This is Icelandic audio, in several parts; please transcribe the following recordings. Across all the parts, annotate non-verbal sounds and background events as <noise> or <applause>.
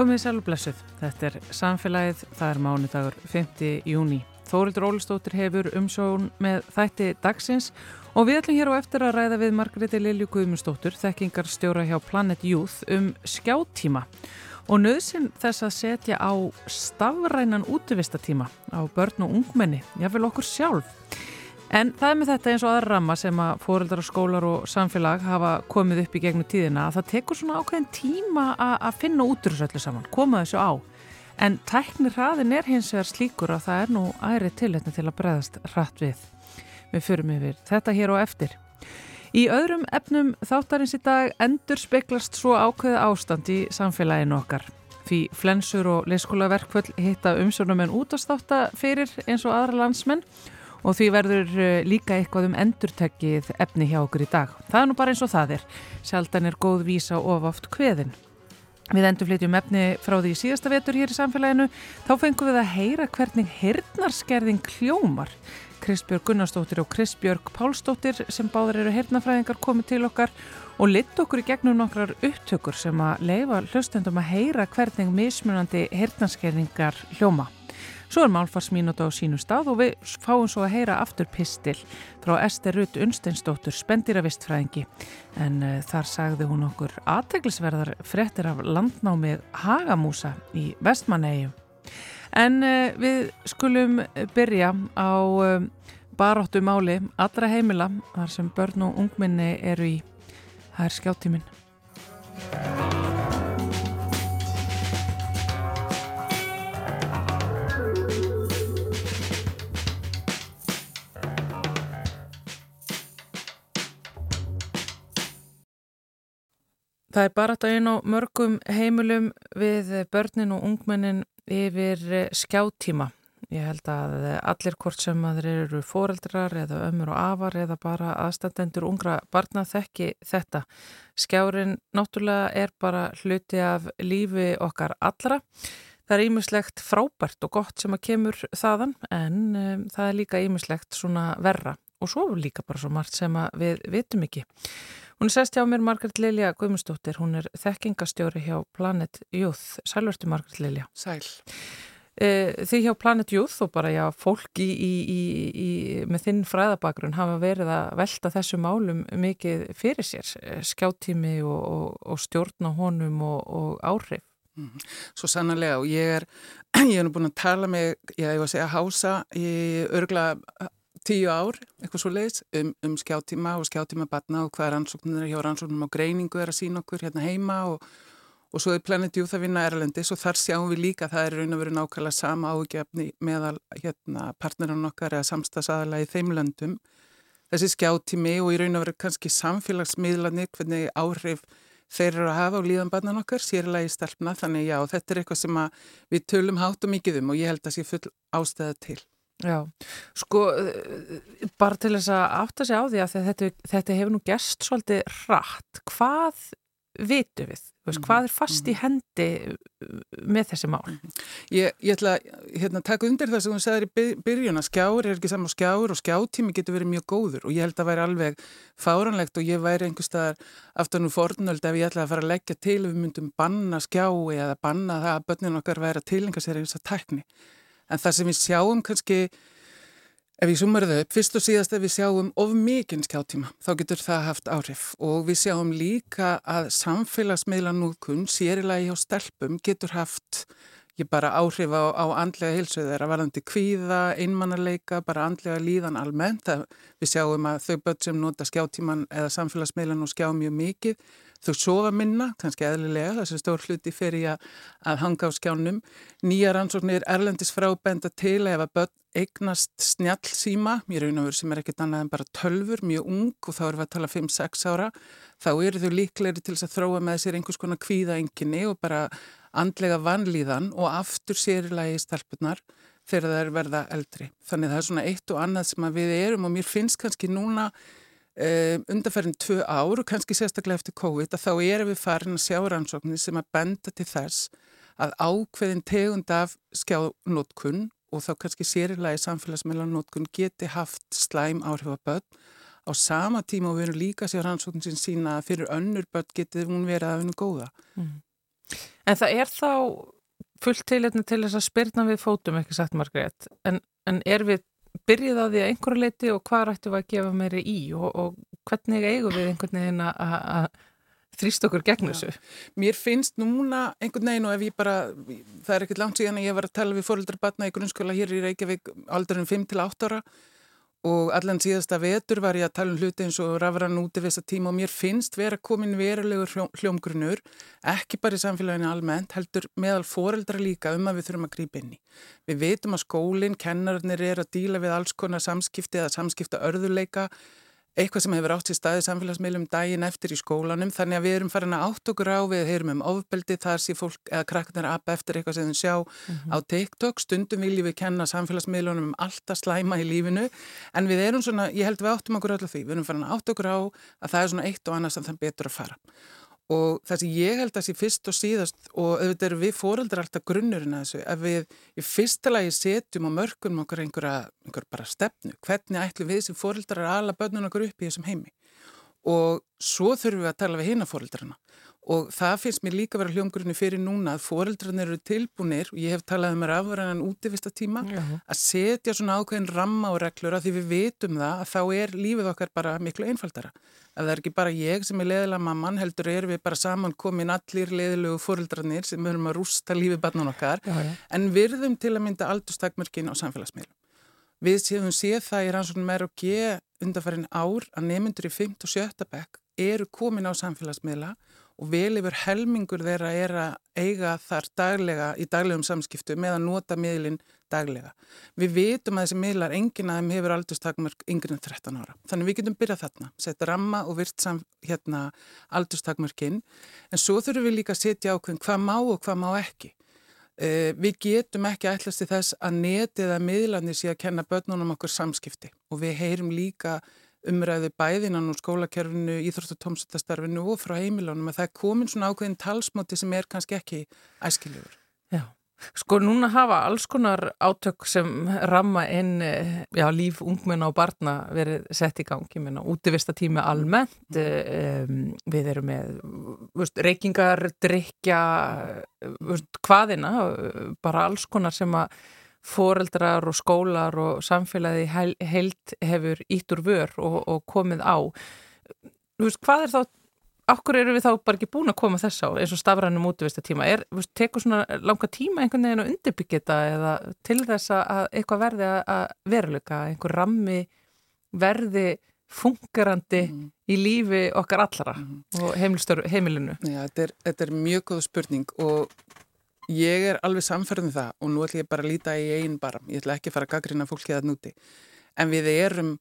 Komið sæl og blessuð. Þetta er samfélagið, það er mánudagur 5. júni. Þórildur Ólistóttir hefur umsjón með þætti dagsins og við ætlum hér á eftir að ræða við Margreði Lilju Guðmundsdóttur, þekkingar stjóra hjá Planet Youth um skjáttíma og nöðsinn þess að setja á stafrænan útvistatíma á börn og ungmenni, jáfnvel okkur sjálf. En það er með þetta eins og aðra ramma sem að fóreldrar, skólar og samfélag hafa komið upp í gegnum tíðina að það tekur svona ákveðin tíma að finna útrúsöllu saman, koma þessu á. En tæknir hraðin er hins vegar slíkur að það er nú æri tilhættin til að breðast hratt við. Við förum yfir þetta hér og eftir. Í öðrum efnum þáttarins í dag endur speklast svo ákveði ástand í samfélaginu okkar. Því flensur og leyskólaverkvöld hitta umsjónum en útastáta fyrir eins og aðra landsmenn og því verður eh, líka eitthvað um endurtekkið efni hjá okkur í dag. Það er nú bara eins og það er. Sjaldan er góð vísa of oft hveðin. Við endurflytjum efni frá því síðasta vetur hér í samfélaginu. Þá fengum við að heyra hvernig hernaskerðing kljómar. Kristbjörg Gunnarsdóttir og Kristbjörg Pálsdóttir sem báður eru hernafræðingar komið til okkar og lit okkur í gegnum nokkrar upptökur sem að leifa hlustendum að heyra hvernig mismunandi hernaskerðingar hljóma. Svo er málfarsmínúta á sínu stað og við fáum svo að heyra aftur pistil frá Ester Rutt Unsteinsdóttur spendiravistfræðingi en uh, þar sagði hún okkur aðteglisverðar frettir af landnámið Hagamúsa í Vestmannegjum. En uh, við skulum byrja á uh, baróttu máli allra heimila þar sem börn og ungminni eru í Það er skjáttíminn. Það er bara þetta einn á mörgum heimilum við börnin og ungmennin yfir skjáttíma. Ég held að allir hvort sem að þeir eru foreldrar eða ömur og afar eða bara aðstandendur ungra barna þekki þetta. Skjárin náttúrulega er bara hluti af lífi okkar allra. Það er ímislegt frábært og gott sem að kemur þaðan en um, það er líka ímislegt svona verra og svo líka bara svo margt sem við vitum ekki. Hún sest hjá mér Margret Lilja Guðmundsdóttir, hún er þekkingastjóri hjá Planet Youth. Sælvertu Margret Lilja. Sæl. Þið hjá Planet Youth og bara já, fólk í, í, í, með þinn fræðabagrun hafa verið að velta þessu málum mikið fyrir sér, skjáttími og, og, og stjórna honum og, og áhrif. -hmm. Svo sannarlega og ég er, <clears throat> ég er búin að tala með, ég var að segja hása í örgla tíu ár, eitthvað svo leiðis, um, um skjáttíma og skjáttíma batna og hvaða rannsóknir hjá rannsóknum á greiningu er að sína okkur hérna heima og og svo er Planet Youth að vinna Erlendis og þar sjáum við líka að það er raun og verið nákvæmlega sama ágefni meðal hérna, partneran okkar eða samstagsadala í þeim löndum. Þessi skjáttími og í raun og verið kannski samfélagsmiðlanir, hvernig áhrif þeir eru að hafa á líðanbarnan okkar, sérlega í stelpna, þannig já, þetta er eitthvað sem við tölum hátt og mikið um og ég held að sé full ástæða til. Já, sko, bara til þess að átta sig á því að þetta, þetta hefur nú gerst svolítið rætt. Hvað vitu við? Veist, hvað er fast í hendi með þessi mál? Ég, ég ætla að hérna, taka undir það sem þú segðir í byrjun að skjár er ekki saman skjár og skjáttími getur verið mjög góður og ég held að væri alveg fáranlegt og ég væri einhver staðar aftan úr fornöld ef ég ætla að fara að leggja til við myndum banna skjái eða banna það að börnin okkar væri að tilenga sér eins að tækni. En það sem við sjáum kannski Ef sumar það upp, fyrst og síðast ef við sjáum of mikinn skjáttíma, þá getur það haft áhrif. Og við sjáum líka að samfélagsmiðlanúðkunn, sérilagi hjá stelpum, getur haft ekki bara áhrif á, á andlega hilsu þeirra varðandi kvíða, einmannarleika, bara andlega líðan almennt. Það, við sjáum að þau börn sem nota skjáttíman eða samfélagsmiðlan og skjá mjög mikið, þau sofa minna, kannski eðlilega, þessi stór hluti fyrir að, að hanga á skjánum. Nýja rannsóknir erlendis frábenda til ef að börn eignast snjallsíma, mér veru sem er ekkit annað en bara tölfur, mjög ung og þá erum við að tala 5-6 ára, þá eru þau líklegri til að þróa með sér einhvers konar kvíðaenginni og bara andlega vanlíðan og aftur sérilagi í stelpunar þegar það er verða eldri. Þannig það er svona eitt og annað sem við erum og mér finnst kannski núna um, undanferðin tvö ár og kannski sérstaklega eftir COVID að þá erum við farin að sjá rannsóknir sem að benda til þess að ákveðin tegund af skjánótkun og þá kannski sérilagi samfélagsmeilanótkun geti haft slæm áhrif að börn á sama tíma og við erum líka sér rannsókn sem sína að fyrir önnur börn getið hún verið að hennu góða. Mm. En það er þá fullt til til þess að spyrna við fótum, ekki sagt Margrét, en, en er við byrjið á því að einhverju leiti og hvað rættu við að gefa meiri í? Og, og hvernig eigum við einhvern veginn að þrýst okkur gegn þessu? Mér finnst núna einhvern veginn og ef ég bara, það er ekkert langt síðan að ég var að tala við fóröldarbatna í grunnskóla hér í Reykjavík aldurinn 5-8 ára og allan síðasta vetur var ég að tala um hluti eins og rafran úti við þessa tíma og mér finnst vera komin verulegur hljómgrunur, ekki bara í samfélaginu almennt, heldur meðal foreldra líka um að við þurfum að grípa inn í. Við veitum að skólinn, kennarnir er að díla við alls konar samskipti eða samskipta örðuleika eitthvað sem hefur átt í staði samfélagsmiðlum daginn eftir í skólanum þannig að við erum farin að átt okkur á við heyrum um ofbeldi þar sé fólk eða krakkarnir að eftir eitthvað sem þau sjá mm -hmm. á TikTok stundum viljum við kenna samfélagsmiðlunum um alltaf slæma í lífinu en við erum svona, ég held við áttum okkur öllu því við erum farin að átt okkur á að það er svona eitt og annað sem það betur að fara og það sem ég held að sé fyrst og síðast og auðvitað eru við fóreldrar alltaf grunnurinn að þessu að við í fyrsta lagi setjum á mörgum okkur einhverja, einhverja bara stefnu. Hvernig ætlum við sem fóreldrar að ala börnun okkur upp í þessum heimi? Og svo þurfum við að tala við hina fóreldrarna og það finnst mér líka vera hljómgrunni fyrir núna að fóreldrarnir eru tilbúinir og ég hef talað um að afverðan útivista tíma uh -huh. að setja svona ákveðin ramma og reglur að því við vitum það að þá er lífið okkar bara miklu einfaldara að það er ekki bara ég sem er leðilega mamman heldur er við bara saman komin allir leðilegu fóreldrarnir sem höfum að rústa lífið barnan okkar uh -huh. en virðum til að mynda aldurstakmörkin á samfélagsmiðlum Við séum séð það í rannsóknum er og ge undarfærin ár að nemyndur í 5. og 7. bekk eru komin á samfélagsmiðla og vel yfir helmingur þeirra er að eiga þar daglega í daglegum samskiptu með að nota miðlinn daglega. Við vitum að þessi miðlar enginn að þeim hefur aldurstakmörk yngri en 13 ára. Þannig við getum byrjað þarna, setja ramma og virt sam, hérna, aldurstakmörkinn en svo þurfum við líka að setja ákveðin hvað má og hvað má ekki. Uh, við getum ekki ætlast í þess að netið að miðlarnir sé að kenna börnunum okkur samskipti og við heyrum líka umræðu bæðinan úr skólakerfinu, íþróttutómsuttastarfinu og frá heimilónum að það er komin svona ákveðin talsmáti sem er kannski ekki æskiljur. Já, sko núna hafa alls konar átök sem ramma inn já, líf ungmenna og barna verið sett í gangi, menna útivista tími almennt, um, við erum með veist, reykingar, drikja, veist, hvaðina, bara alls konar sem að foreldrar og skólar og samfélagi held hefur ítt úr vör og, og komið á veist, hvað er þá okkur eru við þá bara ekki búin að koma þess á eins og stafrænum útvista tíma er, veist, tekur svona langa tíma einhvern veginn að undirbyggja eða til þess að eitthvað verði að veruleika einhver rammi verði fungerandi mm. í lífi okkar allara mm. og heimilinu Já, þetta er, þetta er mjög góð spurning og Ég er alveg samferðin um það og nú ætlum ég bara að líta í einn barm. Ég ætla ekki að fara að gaggrina fólki að núti. En við erum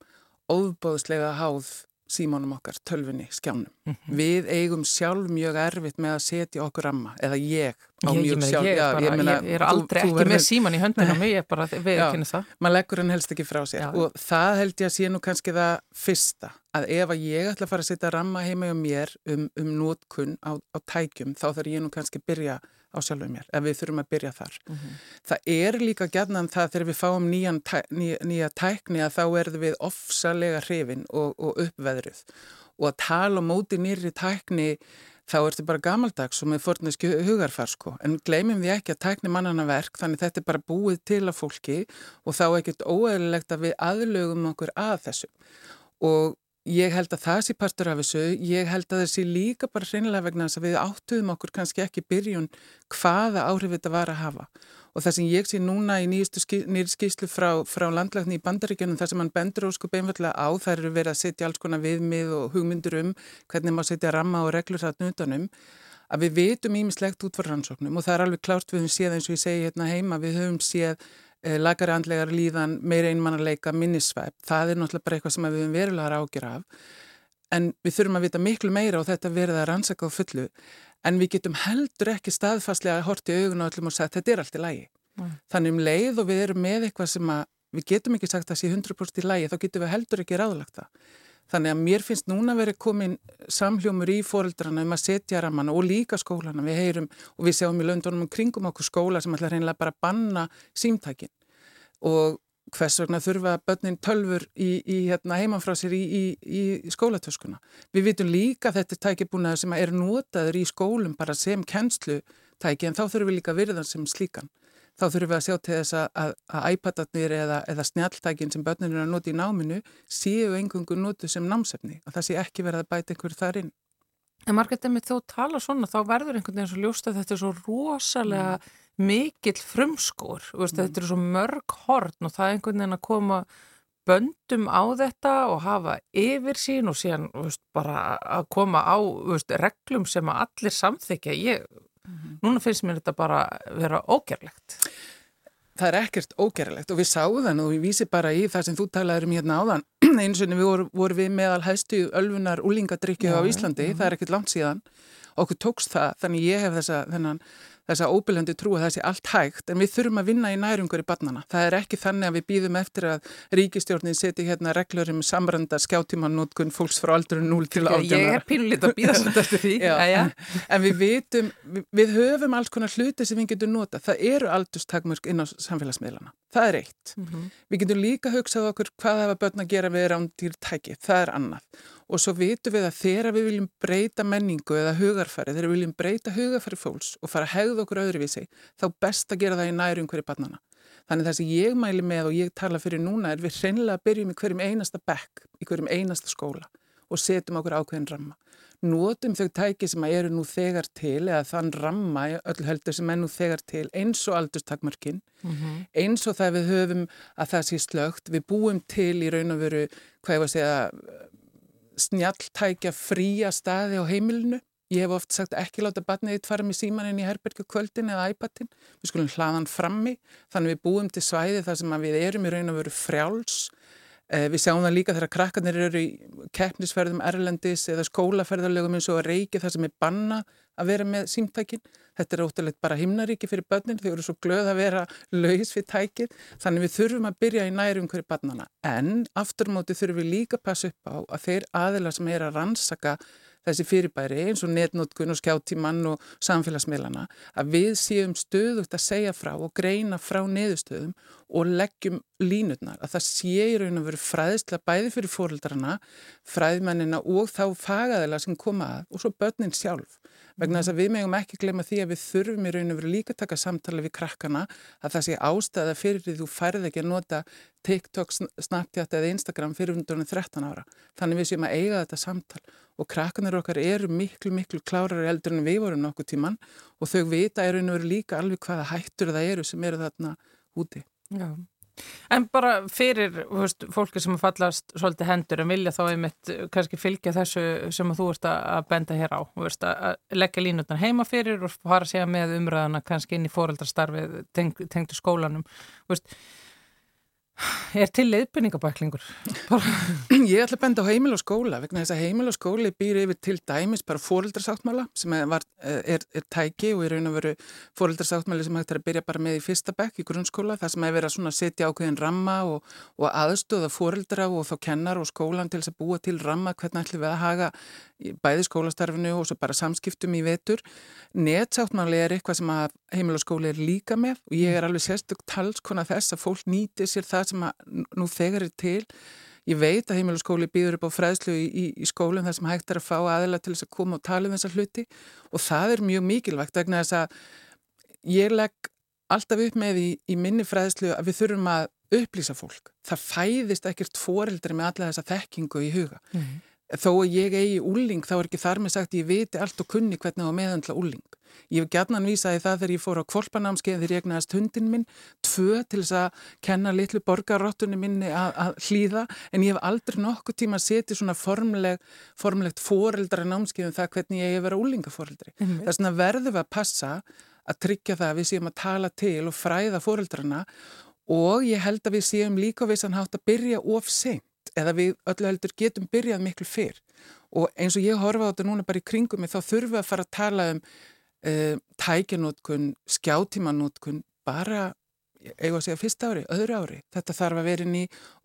óbóðslega háð símónum okkar, tölfunni, skjánum. Mm -hmm. Við eigum sjálf mjög erfitt með að setja okkur ramma, eða ég á ég, mjög sjálf. Ég, já, bara, ég, meina, ég er aldrei þú, ekki þú með síman í höndunum, <laughs> ég er bara viðkynna það. Man leggur hann helst ekki frá sér já. og það held ég að sé nú kannski það fyrsta, að ef að ég ætla að fara að setja ramma heima um mér um, um nótkunn á, á tækjum, þá þarf ég nú kannski að byrja á sjálfum mér, ef við þurfum að byrja þar. Mm -hmm. Það er líka gætnan það þegar við fáum nýjan, nýja, nýja tækni að þá erðum við ofsalega hrifin og, og uppveðruð og að tala móti nýri tækni þá er þetta bara gamaldags og með fornesku hugarfar sko, en gleymum við ekki að tækni mannana verk, þannig þetta er bara búið til að fólki og þá er ekkert óeðlilegt að við aðlögum okkur að þessu og Ég held að það sé partur af þessu, ég held að þessi líka bara hreinlega vegna þess að við áttuðum okkur kannski ekki byrjun hvaða áhrif þetta var að hafa. Og það sem ég sé núna í nýjastu skýslu frá, frá landlækni í bandaríkjunum þar sem hann bendur óskup einfallega á þær eru verið að setja alls konar viðmið og hugmyndur um hvernig maður setja ramma og reglur þarna utanum að við veitum ímislegt út frá rannsóknum. Og það er alveg klárt við höfum séð eins og ég segi hérna heima við höfum séð lagari andlegar líðan, meira einmannarleika, minnisvæp. Það er náttúrulega bara eitthvað sem við verulegar ágjur af. En við þurfum að vita miklu meira og þetta verða að rannsaka á fullu. En við getum heldur ekki staðfastlega að horta í augun og öllum og segja þetta er allt í lægi. Mm. Þannig um leið og við erum með eitthvað sem að við getum ekki sagt að það sé 100% í lægi, þá getum við heldur ekki ráðlagt það. Þannig að mér finnst núna verið komin samhljómur í fóreldrana um að setja ramanna og líka skólana. Við heyrum og við sjáum í löndunum um kringum okkur skóla sem ætla reynilega bara að banna símtækin. Og hvers vegna þurfa börnin tölfur í, í hérna, heimanfrá sér í, í, í skólatöskuna. Við vitum líka þetta tækibúnaður sem er notaður í skólum bara sem kennslutæki en þá þurfum við líka virðan sem slíkan. Þá þurfum við að sjá til þess að, að iPad-atnir eða, eða snjáltækin sem börnin eru að nota í náminu séu engungu notu sem námsefni og það sé ekki verið að bæta einhverju þar inn. En Margret, ef þú tala svona þá verður einhvern veginn svo ljóst að þetta er svo rosalega mm mikill frumskór, mm. þetta eru svo mörg horn og það er einhvern veginn að koma böndum á þetta og hafa yfir sín og síðan veist, bara að koma á veist, reglum sem að allir samþykja. Ég, mm -hmm. Núna finnst mér þetta bara vera ógerlegt. Það er ekkert ógerlegt og við sáum þann og við vísi bara í það sem þú talaður um hérna áðan. <clears throat> Eins og við vorum voru við meðal hæstu ölfunar úlingadrykju á Íslandi, já. það er ekkert langt síðan. Okkur tókst það, þannig ég hef þessa, þennan þessa óbyrjandi trú að það sé allt hægt en við þurfum að vinna í nærungur í barnana. Það er ekki þannig að við býðum eftir að ríkistjórnin seti hérna reglur um samranda skjáttímanótkun fólks frá aldrei 0 til 18. Ég er pínulít að býða svolítið eftir því. <laughs> Já, ja, en, við vitum, við, við höfum alls konar hluti sem við getum nota. Það eru aldurstakmörk inn á samfélagsmiðlana. Það er eitt. Mm -hmm. Við getum líka hugsað okkur hvað hafa börn að gera við rándýrtæki. Það er annað og svo vitum við að þegar við viljum breyta menningu eða hugarfæri, þegar við viljum breyta hugarfæri fólks og fara að hegða okkur öðruvísi, þá best að gera það í nærum hverju barnana. Þannig það sem ég mæli með og ég tala fyrir núna er við hreinlega byrjum í hverjum einasta bekk, í hverjum einasta skóla og setjum okkur ákveðin ramma. Nótum þau tæki sem eru nú þegar til eða þann ramma öll heldur sem er nú þegar til eins og aldurstakmarkin, mm -hmm. eins og það við höfum að það sé slögt, við búum til í raun og veru, hvað ég var að segja, snjalltækja fría staði á heimilinu. Ég hef oft sagt ekki láta batnið þitt fara með símaninn í herbergu kvöldin eða iPadin. Við skulum hlaðan frammi þannig við búum til svæði þar sem við erum í raun og veru frjáls. Eh, við sjáum það líka þegar krakkarnir eru í keppnisferðum Erlendis eða skólaferðarlegum eins og að reiki það sem er banna að vera með símtækin. Þetta er óttalegt bara himnaríki fyrir börnin, þau eru svo glöð að vera laus við tækið, þannig við þurfum að byrja í nærum hverju barnana. En aftur móti þurfum við líka að passa upp á að þeir aðila sem er að rannsaka þessi fyrirbæri eins og netnótkun og skjáttímann og samfélagsmiðlana að við séum stöðugt að segja frá og greina frá neðustöðum og leggjum línutnar að það sé í raun og veru fræðislega bæði fyrir fóröldarana, fræðmennina og þá fagaðila sem koma að og svo börnin sjálf vegna þess að við megum ekki glemja því að við þurfum í raun og veru líka taka samtala við krakkana að það sé ástæða fyrir því þú færð ekki að nota TikTok, Snapchat eða Instagram fyrir 13 ára. Þannig við séum að eiga þetta samtal og krakkanar okkar eru miklu, miklu klárar eldur en við vorum nokkuð tíman og þau vita í raun og veru líka alveg hvaða hættur það eru sem eru þarna úti. Já. En bara fyrir veist, fólki sem fallast svolítið hendur en vilja þá einmitt kannski fylgja þessu sem þú ert að benda hér á. Veist, að leggja línutna heima fyrir og fara segja með umræðana kannski inn í foreldrastarfið tengdu teng skólanum veist, Er til leiðbynningabæklingur? Ég ætla að benda á heimil og skóla vegna þess að heimil og skóli býr yfir til dæmis bara fóreldrasáttmála sem var, er, er tæki og er raun og veru fóreldrasáttmáli sem hægt er að byrja bara með í fyrsta bekk í grunnskóla það sem er verið að setja ákveðin ramma og, og aðstóða fóreldra og þá kennar og skólan til þess að búa til ramma hvernig ætlum við að haga bæði skólastarfinu og svo bara samskiptum í vetur. Netsáttmáli er eitthvað sem heimil og skóli er líka með og ég er alveg sérstök talskona þess að fólk nýti sér það sem nú þegar er til. Ég veit að heimil og skóli býður upp á fræðslu í, í, í skólinn þar sem hægt er að fá aðila til þess að koma og tala um þessa hluti og það er mjög mikilvægt vegna þess að ég legg alltaf upp með í, í minni fræðslu að við þurfum að upplýsa fólk. Það fæðist ekkert foreldri með alla þessa þekkingu í huga. Mm -hmm þó að ég eigi úling þá er ekki þar með sagt ég viti allt og kunni hvernig á meðhandla úling. Ég hef gætnan vísaði það þegar ég fór á kvolpanámskeið þegar ég egnaðist hundin minn, tvö til þess að kenna litlu borgarrottunni minni að, hlýða en ég hef aldrei nokkuð tíma setja svona formleg, formlegt foreldra námskeið um það hvernig ég hef verið úlingaforeldri. Mm -hmm. Það er svona verðið að passa að tryggja það að við séum að tala til og fræða foreldrana og ég held að við séum líka vissan hátt að byrja of seint eða við öllu heldur getum byrjað miklu fyrr og eins og ég horfa á þetta núna bara í kringum mig þá þurfum við að fara að tala um uh, tækjanótkun, skjáttímanótkun bara, eiga að segja fyrsta ári, öðru ári. Þetta þarf að vera inn í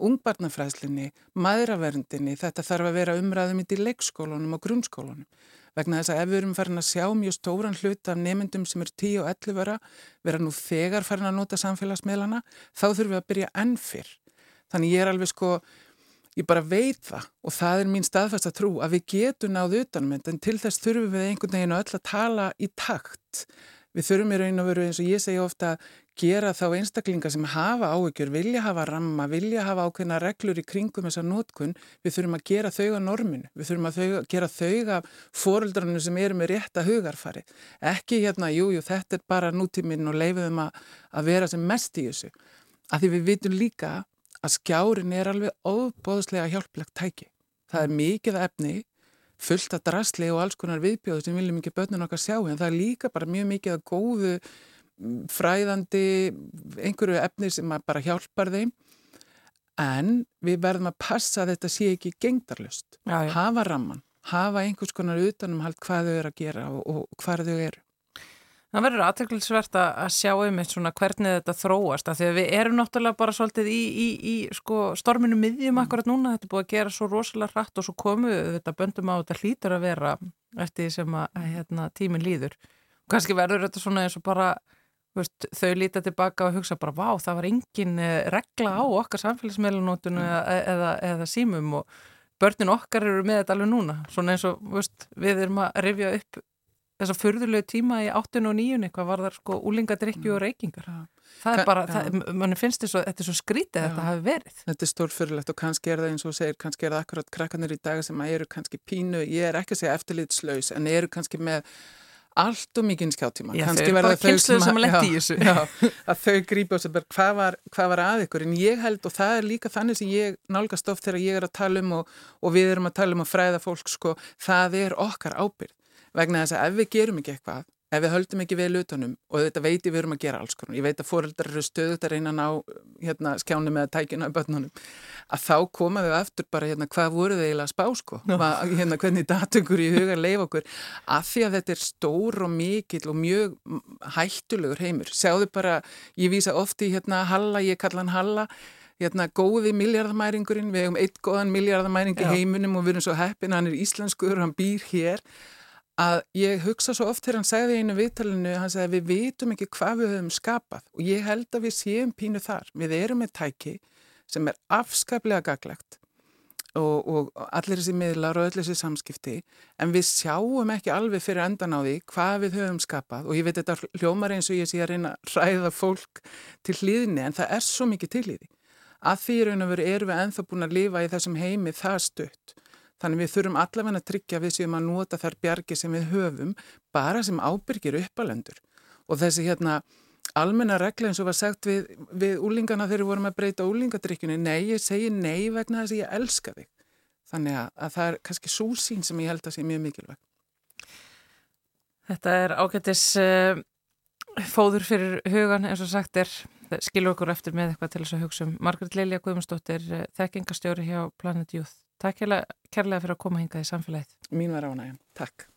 ungbarnafræðslinni, maðuraverndinni, þetta þarf að vera umræðum í leikskólunum og grunnskólunum vegna þess að ef við erum farin að sjá mjög stóran hlut af nemyndum sem er 10 og 11 vera, vera nú þegar farin að nota samfélagsmiðlana, þá þurfum við að byrja enn fyrr. Þannig ég er alveg sko, ég bara veit það og það er mín staðfæst að trú að við getum náðu utanum en til þess þurfum við einhvern veginn og öll að tala í takt. Við þurfum í raun og veru eins og ég segja ofta gera þá einstaklinga sem hafa áökjur, vilja hafa ramma, vilja hafa ákveðna reglur í kringum þessa nótkun, við þurfum að gera þau að norminu, við þurfum að þau, gera þau að fóröldrannu sem eru með rétta hugarfari. Ekki hérna, jújú, jú, þetta er bara nútíminn og leifiðum að, að vera sem mest í þessu. Af því við vitum líka að skjárin er alveg óbóðslega hjálplegt tæki. Það er mikið efni, fullt af drasli og alls konar viðbjóðu sem viljum ekki börnun okkar sjá, en það er líka bara mjög mikið að góðu fræðandi einhverju efni sem bara hjálpar þeim en við verðum að passa að þetta sé ekki gengdarlust, já, já. hafa ramman hafa einhvers konar utanumhald hvað þau eru að gera og, og hvað þau eru Það verður aðteglisvert að sjá um eitt svona hvernig þetta þróast af því að við erum náttúrulega bara svolítið í, í, í sko, storminu miðjum akkurat núna, þetta er búið að gera svo rosalega hratt og svo komu þetta böndum á þetta hlýtur að vera eftir því sem að hérna, tímin líður. Og kannski verður þetta svona eins og bara Veist, þau líta tilbaka og hugsa bara vá það var engin eh, regla á okkar samfélagsmeilunótun mm. eða, eða, eða símum og börnin okkar eru með þetta alveg núna. Svona eins og veist, við erum að rifja upp þessa förðulegu tíma í 8 og 9 hvað var þar sko úlingadrykju mm. og reykingar það er bara, það, mann finnst þetta svo, svo skrítið að þetta hafi verið. Þetta er stórfyrirlegt og kannski er það eins og segir kannski er það akkurat krakkanir í dag sem eru kannski pínu, ég er ekki að segja eftirlitslaus en eru kannski með allt og mikinn skjáttíma. Já, þau eru bara kynsluð sem að að þau grípa og bara hvað var, var að ykkur? En ég held og það er líka þannig sem ég nálgast oft þegar ég er að tala um og, og við erum að tala um að fræða fólk sko, það er okkar ábyrg vegna þess að ef við gerum ekki eitthvað ef við höldum ekki við lutanum og þetta veit ég við erum að gera alls konar, ég veit að fóreldrar eru stöðut að reyna að ná hérna, skjánu með tækina á börnunum, að þá komaðu aftur bara hérna hvað voru þið eiginlega að spá sko, Va, hérna hvernig datungur í huga leif okkur, af því að þetta er stór og mikill og mjög hættulegur heimur, sjáðu bara ég vísa ofti hérna Halla, ég kalla hann Halla hérna góði miljardamæringurinn, við hefum eitt góðan miljardamæring í heiminum og við erum svo heppin, hann er íslenskur, hann býr hér að ég hugsa svo oft þegar hann segði einu viðtalinu, hann segði við vitum ekki hvað við höfum skapað og ég held að við séum pínu þar. Við erum með tæki sem er afskaplega gaglegt og, og allir þessi miðlar og allir þessi samskipti en við sjáum ekki alveg fyrir endan á því hvað við höfum skapað og ég veit þetta hljómar eins og ég sé að reyna að ræða fólk til hlýðinni en það er svo mikið til í því. Að því raun og veru erum við enþá búin að lifa í þessum heimi það stutt Þannig við þurfum allavega að tryggja við séum að nota þær bjargi sem við höfum bara sem ábyrgir uppalendur. Og þessi hérna almenna regla eins og var sagt við, við úlingana þegar við vorum að breyta úlingadrykkjunni, nei, ég segi nei vegna þess að ég elska þig. Þannig að, að það er kannski súsín sem ég held að sé mjög mikilvæg. Þetta er ágættis uh, fóður fyrir hugan eins og sagt er skilur okkur eftir með eitthvað til þess að hugsa um Margrit Lilja Guðmundsdóttir, eh, þekkingastjóri hjá Planet Youth. Takk kærlega fyrir að koma hingað í samfélagið. Mín var ánægum. Takk.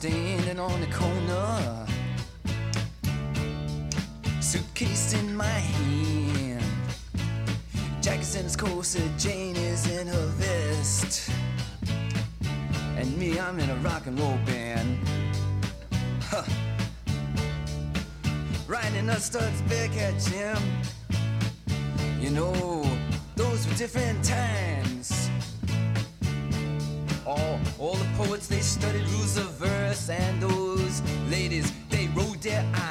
Standing on the corner Suitcase in my hand In corset, Jane is in her vest. And me, I'm in a rock and roll band. Huh. Riding a Studs Bearcat Jim. You know, those were different times. All, all the poets, they studied rules of verse, and those ladies, they rolled their eyes.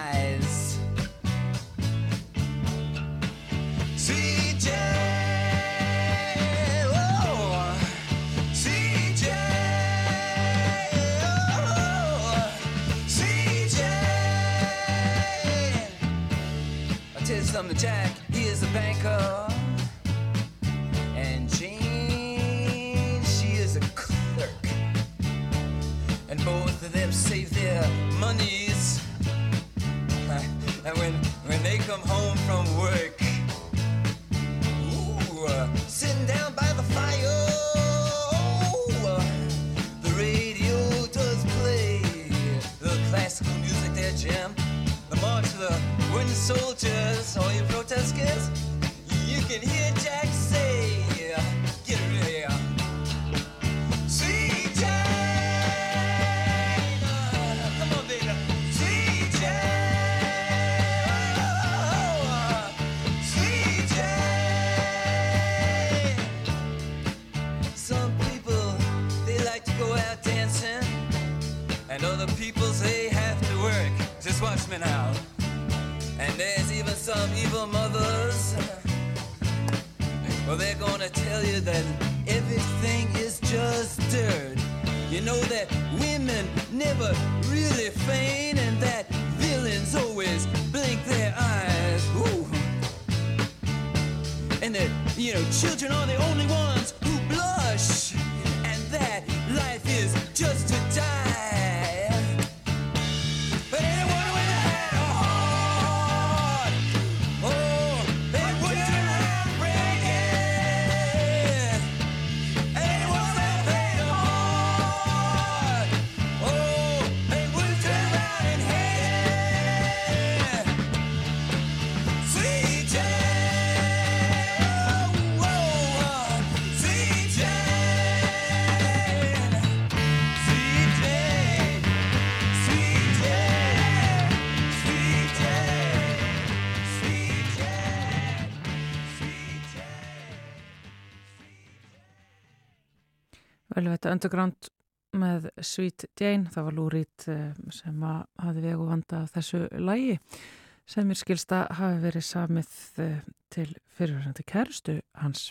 Velveta Underground með Sweet Jane, það var Lúrít sem að hafi vegu vanda þessu lægi sem mér skilsta hafi verið samið eh, til fyrirværsandi kærustu hans.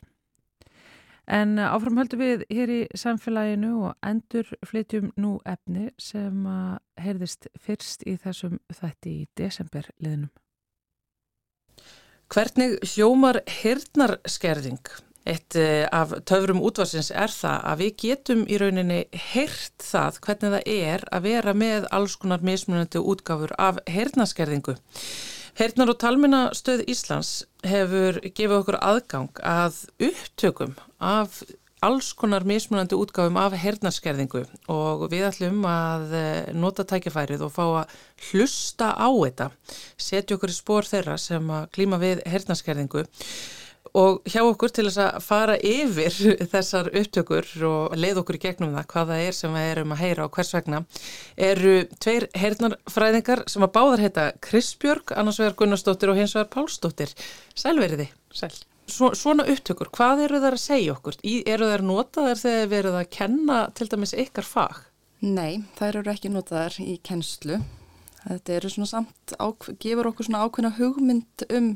En eh, áfram höldum við hér í samfélaginu og endur flytjum nú efni sem að heyrðist fyrst í þessum þætti í desemberliðnum. Hvernig hljómar hirnarskerðing? Eitt eh, af töfrum útvarsins er það að við getum í rauninni heyrt það hvernig það er að vera með alls konar mismunandi útgáfur af hirnarskerðingu. Heyrnar og talminastöð Íslands hefur gefið okkur aðgang að upptökum af alls konar mismunandi útgáfum af hernarskerðingu og við ætlum að eh, nota tækifærið og fá að hlusta á þetta, setja okkur í spór þeirra sem að klíma við hernarskerðingu og hjá okkur til þess að fara yfir <laughs> þessar upptökur og leið okkur í gegnum það hvað það er sem við erum að heyra og hvers vegna eru tveir heyrnarfræðingar sem að báðar heita Krisbjörg, annars vegar Gunnarsdóttir og hins vegar Pálsdóttir. Sælveriði. Sæl. Svo, svona upptökur, hvað eru þær að segja okkur? Í, eru þær notaðar þegar þið verið að kenna til dæmis ykkar fag? Nei, þær eru ekki notaðar í kennslu. Þetta eru svona samt, ák, gefur okkur svona ákveðna hugmynd um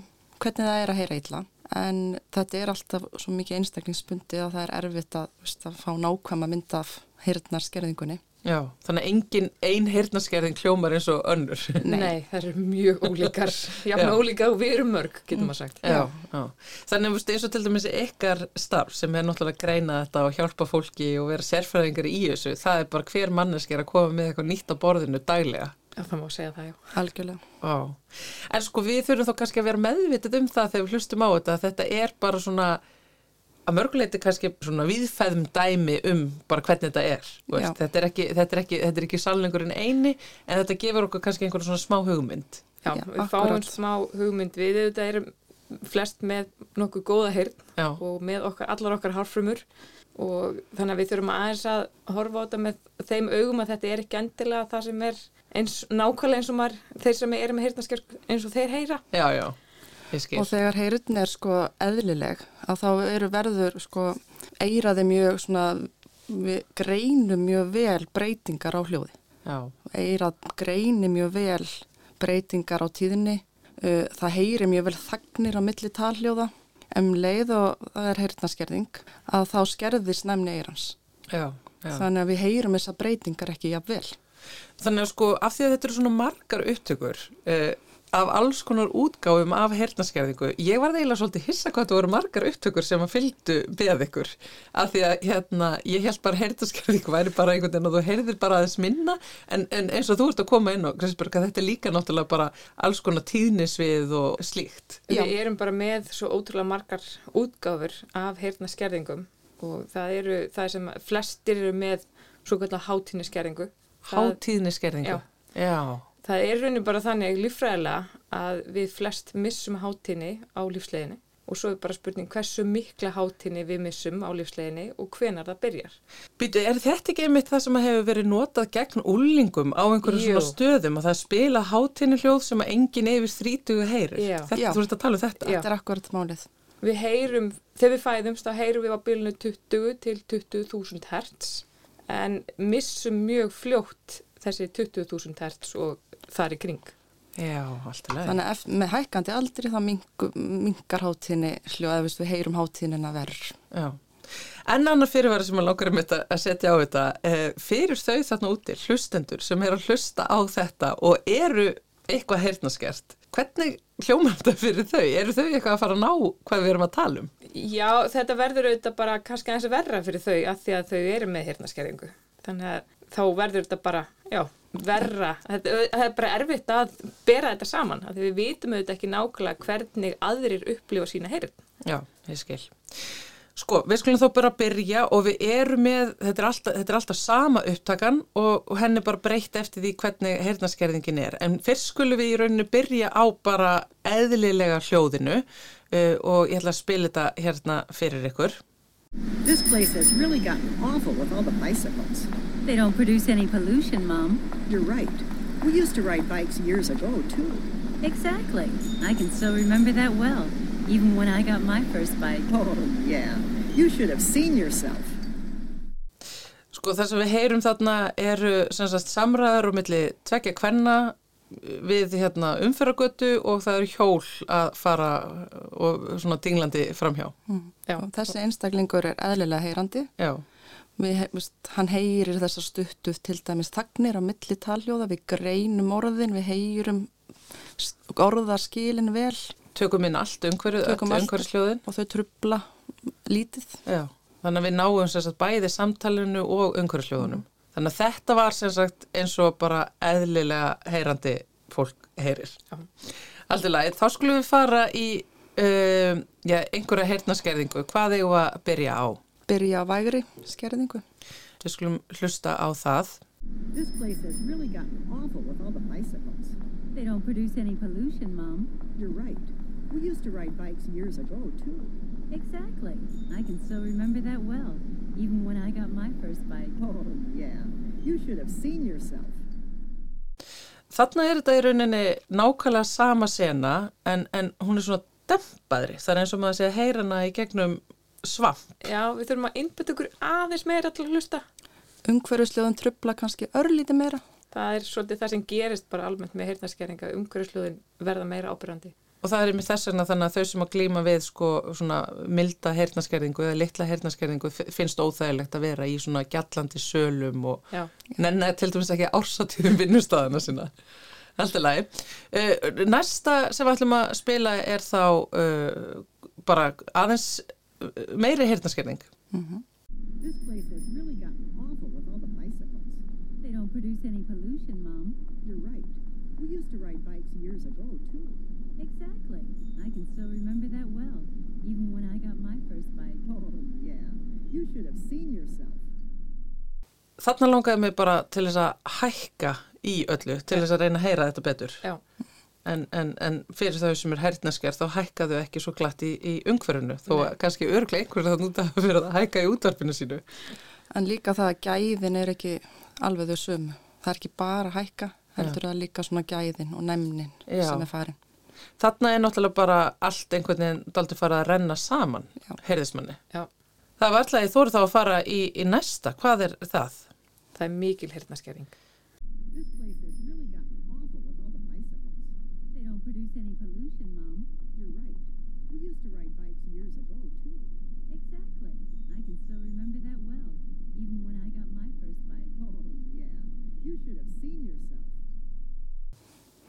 hvernig það er að heyra illa. En þetta er alltaf svo mikið einstaklingsbundi að það er erfitt að, veist, að fá nákvæma mynd af heyrnarskerðingunni. Já, þannig að engin ein heyrnarskerðing hljómar eins og önnur. <laughs> Nei. Nei, það eru mjög ólíkar, jafn <laughs> Já. ólíka og við erum mörg, getur maður sagt. Já, já. Þannig að eins og til dæmis ykkar starf sem er náttúrulega að greina þetta og hjálpa fólki og vera sérfræðingar í þessu, það er bara hver manneski er að koma með eitthvað nýtt á borðinu daglega. Já, það má segja það, já. Algjörlega. Ó. En sko við þurfum þá kannski að vera meðvitið um það þegar við hlustum á þetta, að þetta er bara svona að mörguleiti kannski svona viðfæðum dæmi um bara hvernig þetta er. þú Veist, Já. þetta, er ekki, þetta, er ekki, þetta er ekki salningurinn eini en þetta gefur okkur kannski einhverjum svona smá hugmynd. Já, Já, við fáum smá hugmynd við, þetta erum flest með nokkuð góða Já, og með okkar, allar okkar harfrumur og þannig að við þurfum aðeins að horfa á þetta með þeim augum að þetta er ekki endilega það sem er eins nákvæmlega eins og maður, þeir sem eru með heyrnaskjörg eins og þeir heyra. já, já. Og þegar heyrn er sko eðlileg að þá eru verður sko eiraði mjög svona, við greinum mjög vel breytingar á hljóði. Já, Eirað greini mjög vel breytingar á tíðinni. Uh, Það heyri mjög vel þagnir á milli talhljóða. Um leið og það er heyrnarskerðing að þá skerðist nefni eirans. já, já. Þannig að við heyrum þessa breytingar ekki jafn vel. Þannig að sko af því að þetta eru svona margar upptökur uh, af alls konar útgáfum af hernaskerðingu, ég var eiginlega svolítið hissa hvað þetta voru margar upptökur sem að fylgdu beð ykkur, af því að hérna, ég held bara hernaskerðingu væri bara einhvern veginn og þú heyrðir bara aðeins minna en, en eins og þú ert að koma inn Kristberg að þetta er líka náttúrulega bara alls konar tíðnisvið og slíkt Já. Við erum bara með svo ótrúlega margar útgáfur af heyrnaskerðingum og það eru það sem flestir eru með svo kallar hátíðniskerðingu. Hátíðniskerðingu Já. Já, Það er raunin bara þannig líffræðilega að við flest missum hátíni á lífsleginni og svo er bara spurning hversu mikla hátíni við missum á lífsleginni og hvenar það byrjar. Býtu, er þetta ekki einmitt það sem hefur verið notað gegn úlingum á einhverju svona stöðum og það spila hátíni hljóð sem að enginn yfir þrítugu heyrir? Já. Þetta, Já. þú ert að tala um þetta? Já. Þetta er akkurat málið. Við heyrum, þegar við fæðumst þá heyrum við á bylunu 20 til 20.000 hertz en missum mjög fljótt þessi 20.000 hertz og þar í kring. Já, alltaf leið. Þannig að ef- með hækkandi aldri þá mingu- minnkar hátíðinni hljóð eða við heyrum hátíðinina verður. Já. En annar fyrirværi sem að langar um þetta að setja á þetta, eh, fyrir þau þarna úti, hlustendur sem er að hlusta á þetta og eru eitthvað heyrnaskert, hvernig hljómar þetta fyrir þau? Eru þau eitthvað að fara að ná hvað við erum að tala um? Já, þetta verður auðvitað bara kannski aðeins verra fyrir þau að því að þau eru með hirtnaskerðingu. Þannig að þá verður þetta bara, já, verra. Þetta það er bara erfitt að bera þetta saman. Því við vitum auðvitað ekki nákvæmlega hvernig aðrir upplifa sína heyrn. Já, ég skil. Sko, við skulum þó bara byrja og við erum með, þetta er alltaf, þetta er alltaf sama upptakan og, og henni bara breytt eftir því hvernig heyrnaskerðingin er. En fyrst skulum við í rauninu byrja á bara eðlilega hljóðinu uh, og ég ætla að spila þetta hérna fyrir ykkur. This place has really gotten awful with all the bicycles. They don't produce any pollution, Mom. You're right. We used to ride bikes years ago, too. Exactly. I can still remember that well, even when I got my first bike. Oh, yeah. You should have seen yourself. Sko það sem við heyrum þarna eru sem sagt samræður og milli tvekja kvenna við hérna umferragötu og það eru hjól að fara og svona dinglandi framhjá. Já, Og þessi einstaklingur er eðlilega heyrandi. Já, Við, hann heyrir þessar stuttu til dæmis tagnir á milli taljóða, við greinum orðin, við heyrum orðaskilin vel tökum inn allt umhverju, Tökum öll allt. umhverjusljóðin. og þau trubla lítið. Já, þannig að við náum sem sagt bæði samtalinu og umhverjusljóðunum. Þannig að þetta var sem sagt eins og bara eðlilega heyrandi fólk heyrir. Já. Aldrei lagið, þá skulum við fara í um, já, einhverja heyrnaskerðingu. Hvað eigum við að byrja á? Byrja á vægri skerðingu. Við skulum hlusta á það. This place has really gotten awful with all the bicycles. They don't produce any pollution, Mom. You're right. We used to ride bikes years ago, too. Exactly. I can still remember that well, even when I got my first bike. Oh, yeah. You should have seen yourself. Þarna er þetta í rauninni nákvæmlega sama sena en, en hún er svona dempaðri. Það er eins og maður sé að heyra hana í gegnum svamp. já, við þurfum að innbytta okkur aðeins meira til að hlusta. Umhverjusljóðin trubla kannski örlítið meira. Það er svolítið það sem gerist bara almennt með heyrnaskerðinga, umhverjusljóðin verða meira ábyrjandi. Og það er með þess vegna þannig að þau sem að glíma við sko svona milda heyrnaskerðingu eða litla heyrnaskerðingu fi- finnst óþægilegt að vera í svona gjallandi sölum og nenni til dæmis ekki ársatíðum vinnustæðina sína. Alltaf lagi. Uh, næsta sem við ætlum að spila er þá uh, bara aðeins uh, meiri heyrnaskerðing. This place has really gotten awful with all the bicycles. They don't produce any pollution, Mom. You're right. We used to ride bikes years ago, too. Exactly. I can still remember that well, even when I got my first bike. Oh, yeah. You should have seen yourself. Þarna langaði mig bara til þess að hækka í öllu, til þess að reyna að heyra þetta betur. já, En, en, en fyrir þau sem er heyrnasker þá hækkaðu ekki svo glatt í, í umhverfinu þó að kannski örglega einhverju það núta að vera að hækka í útvarpinu sínu. En líka það að gæðin er ekki alveg þau sömu. Það er ekki bara að hækka, heldur það líka svona gæðin og næmnin Já. sem er farin. Þarna er náttúrulega bara allt einhvern veginn daldi farið að renna saman, heyrðismanni. já, Það var alltaf, þú eru þá að fara í, í næsta, hvað er það? það er mikil heyrnaskerðing. This place has really gotten awful with all the bicycles. They don't produce any pollution, Mom. You're right. We used to ride bikes years ago, too. Exactly. I can still remember that well, even when I got my first bike. Oh, yeah. You should have seen yourself.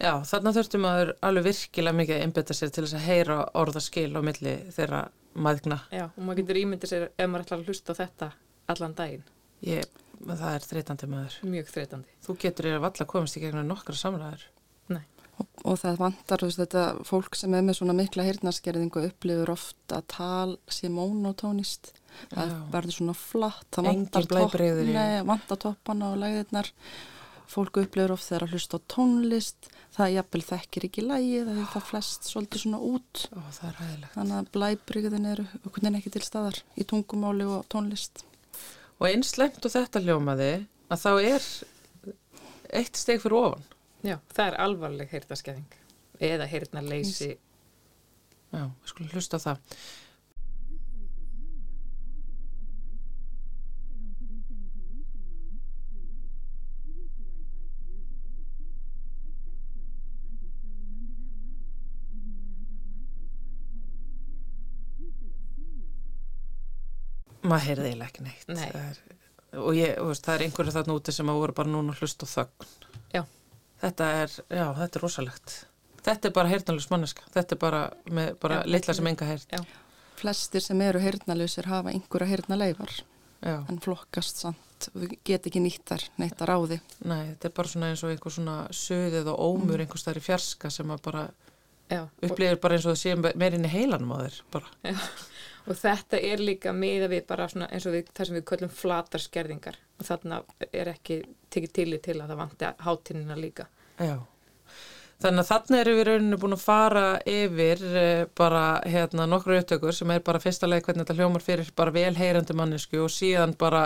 Já, þarna þurfti maður alveg virkilega mikið að einbetta sér til þess að heyra orðaskil á milli þeirra maðgna. Já, og maður getur ímyndið sér ef maður ætlar að hlusta á þetta allan daginn. Ég, það er þreytandi maður. Mjög þreytandi. Þú getur ég að valla komist í gegnum nokkra samræður. Nei. Og, og það vantar, þú veist, þetta fólk sem er með svona mikla heyrnarskerðingu upplifur oft að tal sé monotónist. Það verður svona flatt, það Engin í- nei, vantar toppana og læðirnar fólk upplifur oft þegar að hlusta á tónlist, það jafnvel þekkir ekki lægi, það er það flest svolítið svona út. Ó, er. Þannig að blæbrigðin eru okkur ekki til staðar í tungumáli og tónlist. Og einslemt og þetta hljómaði að þá er eitt steg fyrir ofan. Já, það er alvarleg heyrtaskeðing eða heyrnarleysi. Já, við skulum hlusta á það. Maður heyrði eiginlega ekki neitt. Nei. Er, og ég, veist, það er einhverju þarna úti sem að voru bara núna að hlusta á þögn. Já. Þetta er, já, þetta er rosalegt. Þetta er bara heyrnalus manneska. Þetta er bara með bara Já, litla sem enga heyrt. Já. Flestir sem eru heyrnalausir hafa einhverja heyrnaleifar Já. en flokkast samt, við get ekki nýttar neittar á því. Nei, þetta er bara svona eins og einhver svona söðið og ómur mm. einhver staðar í fjarska sem að bara Upplifir bara eins og það sé meirinn í heilanum á þér bara. og þetta er líka miða við bara svona eins og við, það sem við köllum flatar skerðingar og þarna er ekki tekið til til að það vanti hátinnina líka. Já. Þannig að þarna erum við rauninu búin að fara yfir eh, bara hérna nokkru upptökur sem er bara fyrsta leið hvernig þetta hljómar fyrir bara velheyrandi mannesku og síðan bara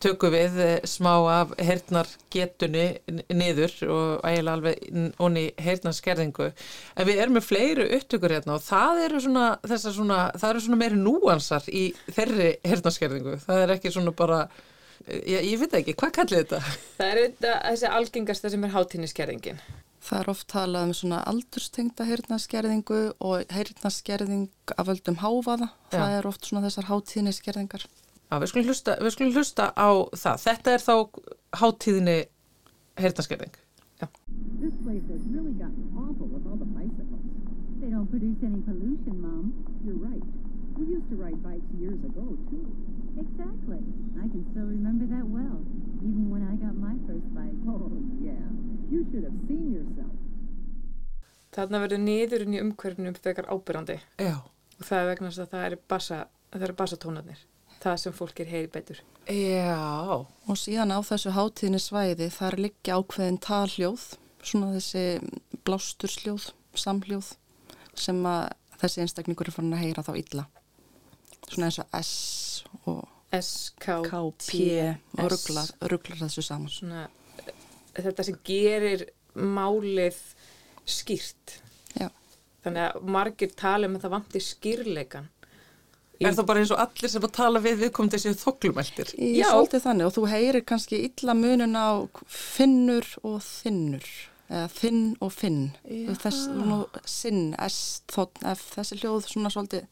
tökum við eh, smá af heyrnar getunni niður og eiginlega alveg onni heyrnarskerðingu. En við erum með fleiri upptökur hérna og það eru svona, svona, það eru svona meiri núansar í þeirri heyrnarskerðingu. Það er ekki svona bara, ég, ég veit ekki, hvað kallið þetta? <laughs> Það er þetta, þessi algengasta sem er hátinniskerðingin. Það er oft talað um svona aldurstengta heyrnaskerðingu og heyrnaskerðing af völdum háfaða. Það er oft svona þessar hátíðniskerðingar. Já, við skulum hlusta, við skulum hlusta á það. Þetta er þá hátíðinni heyrnarskerðing. This place has really gotten awful with all the bicycles. They don't produce any pollution, Mom. You're right. We used to ride bikes years ago, too. Exactly. I can still remember that well, even when I got my first bike. <laughs> Oh, yeah. You should have seen yourself. Þarna verður niðurinn í umhverfnum frekar ábyrrandi Já. og það er vegna þess að það eru bassa, það eru bassatónarnir. Það sem fólk er heyri betur. Já. Og síðan á þessu hátíðnisvæði þar liggja ákveðin talhljóð, svona þessi blástursljóð, samhljóð sem að þessi einstakningur er farin að heyra þá illa. Svona eins og S og S, K, K, P og rugglar, rugglar þessu saman. Svona, þetta sem gerir málið skýrt. Já. Þannig að margir tala um að það vanti skýrleikan. Er það bara eins og allir sem að tala við viðkomandi séu þoklumæltir? Já. svolítið þannig og þú heyrir kannski illa munun á finnur og þinnur eða þinn og finn þess, nú, sinn, S, þotn, F þessi hljóð svona svolítið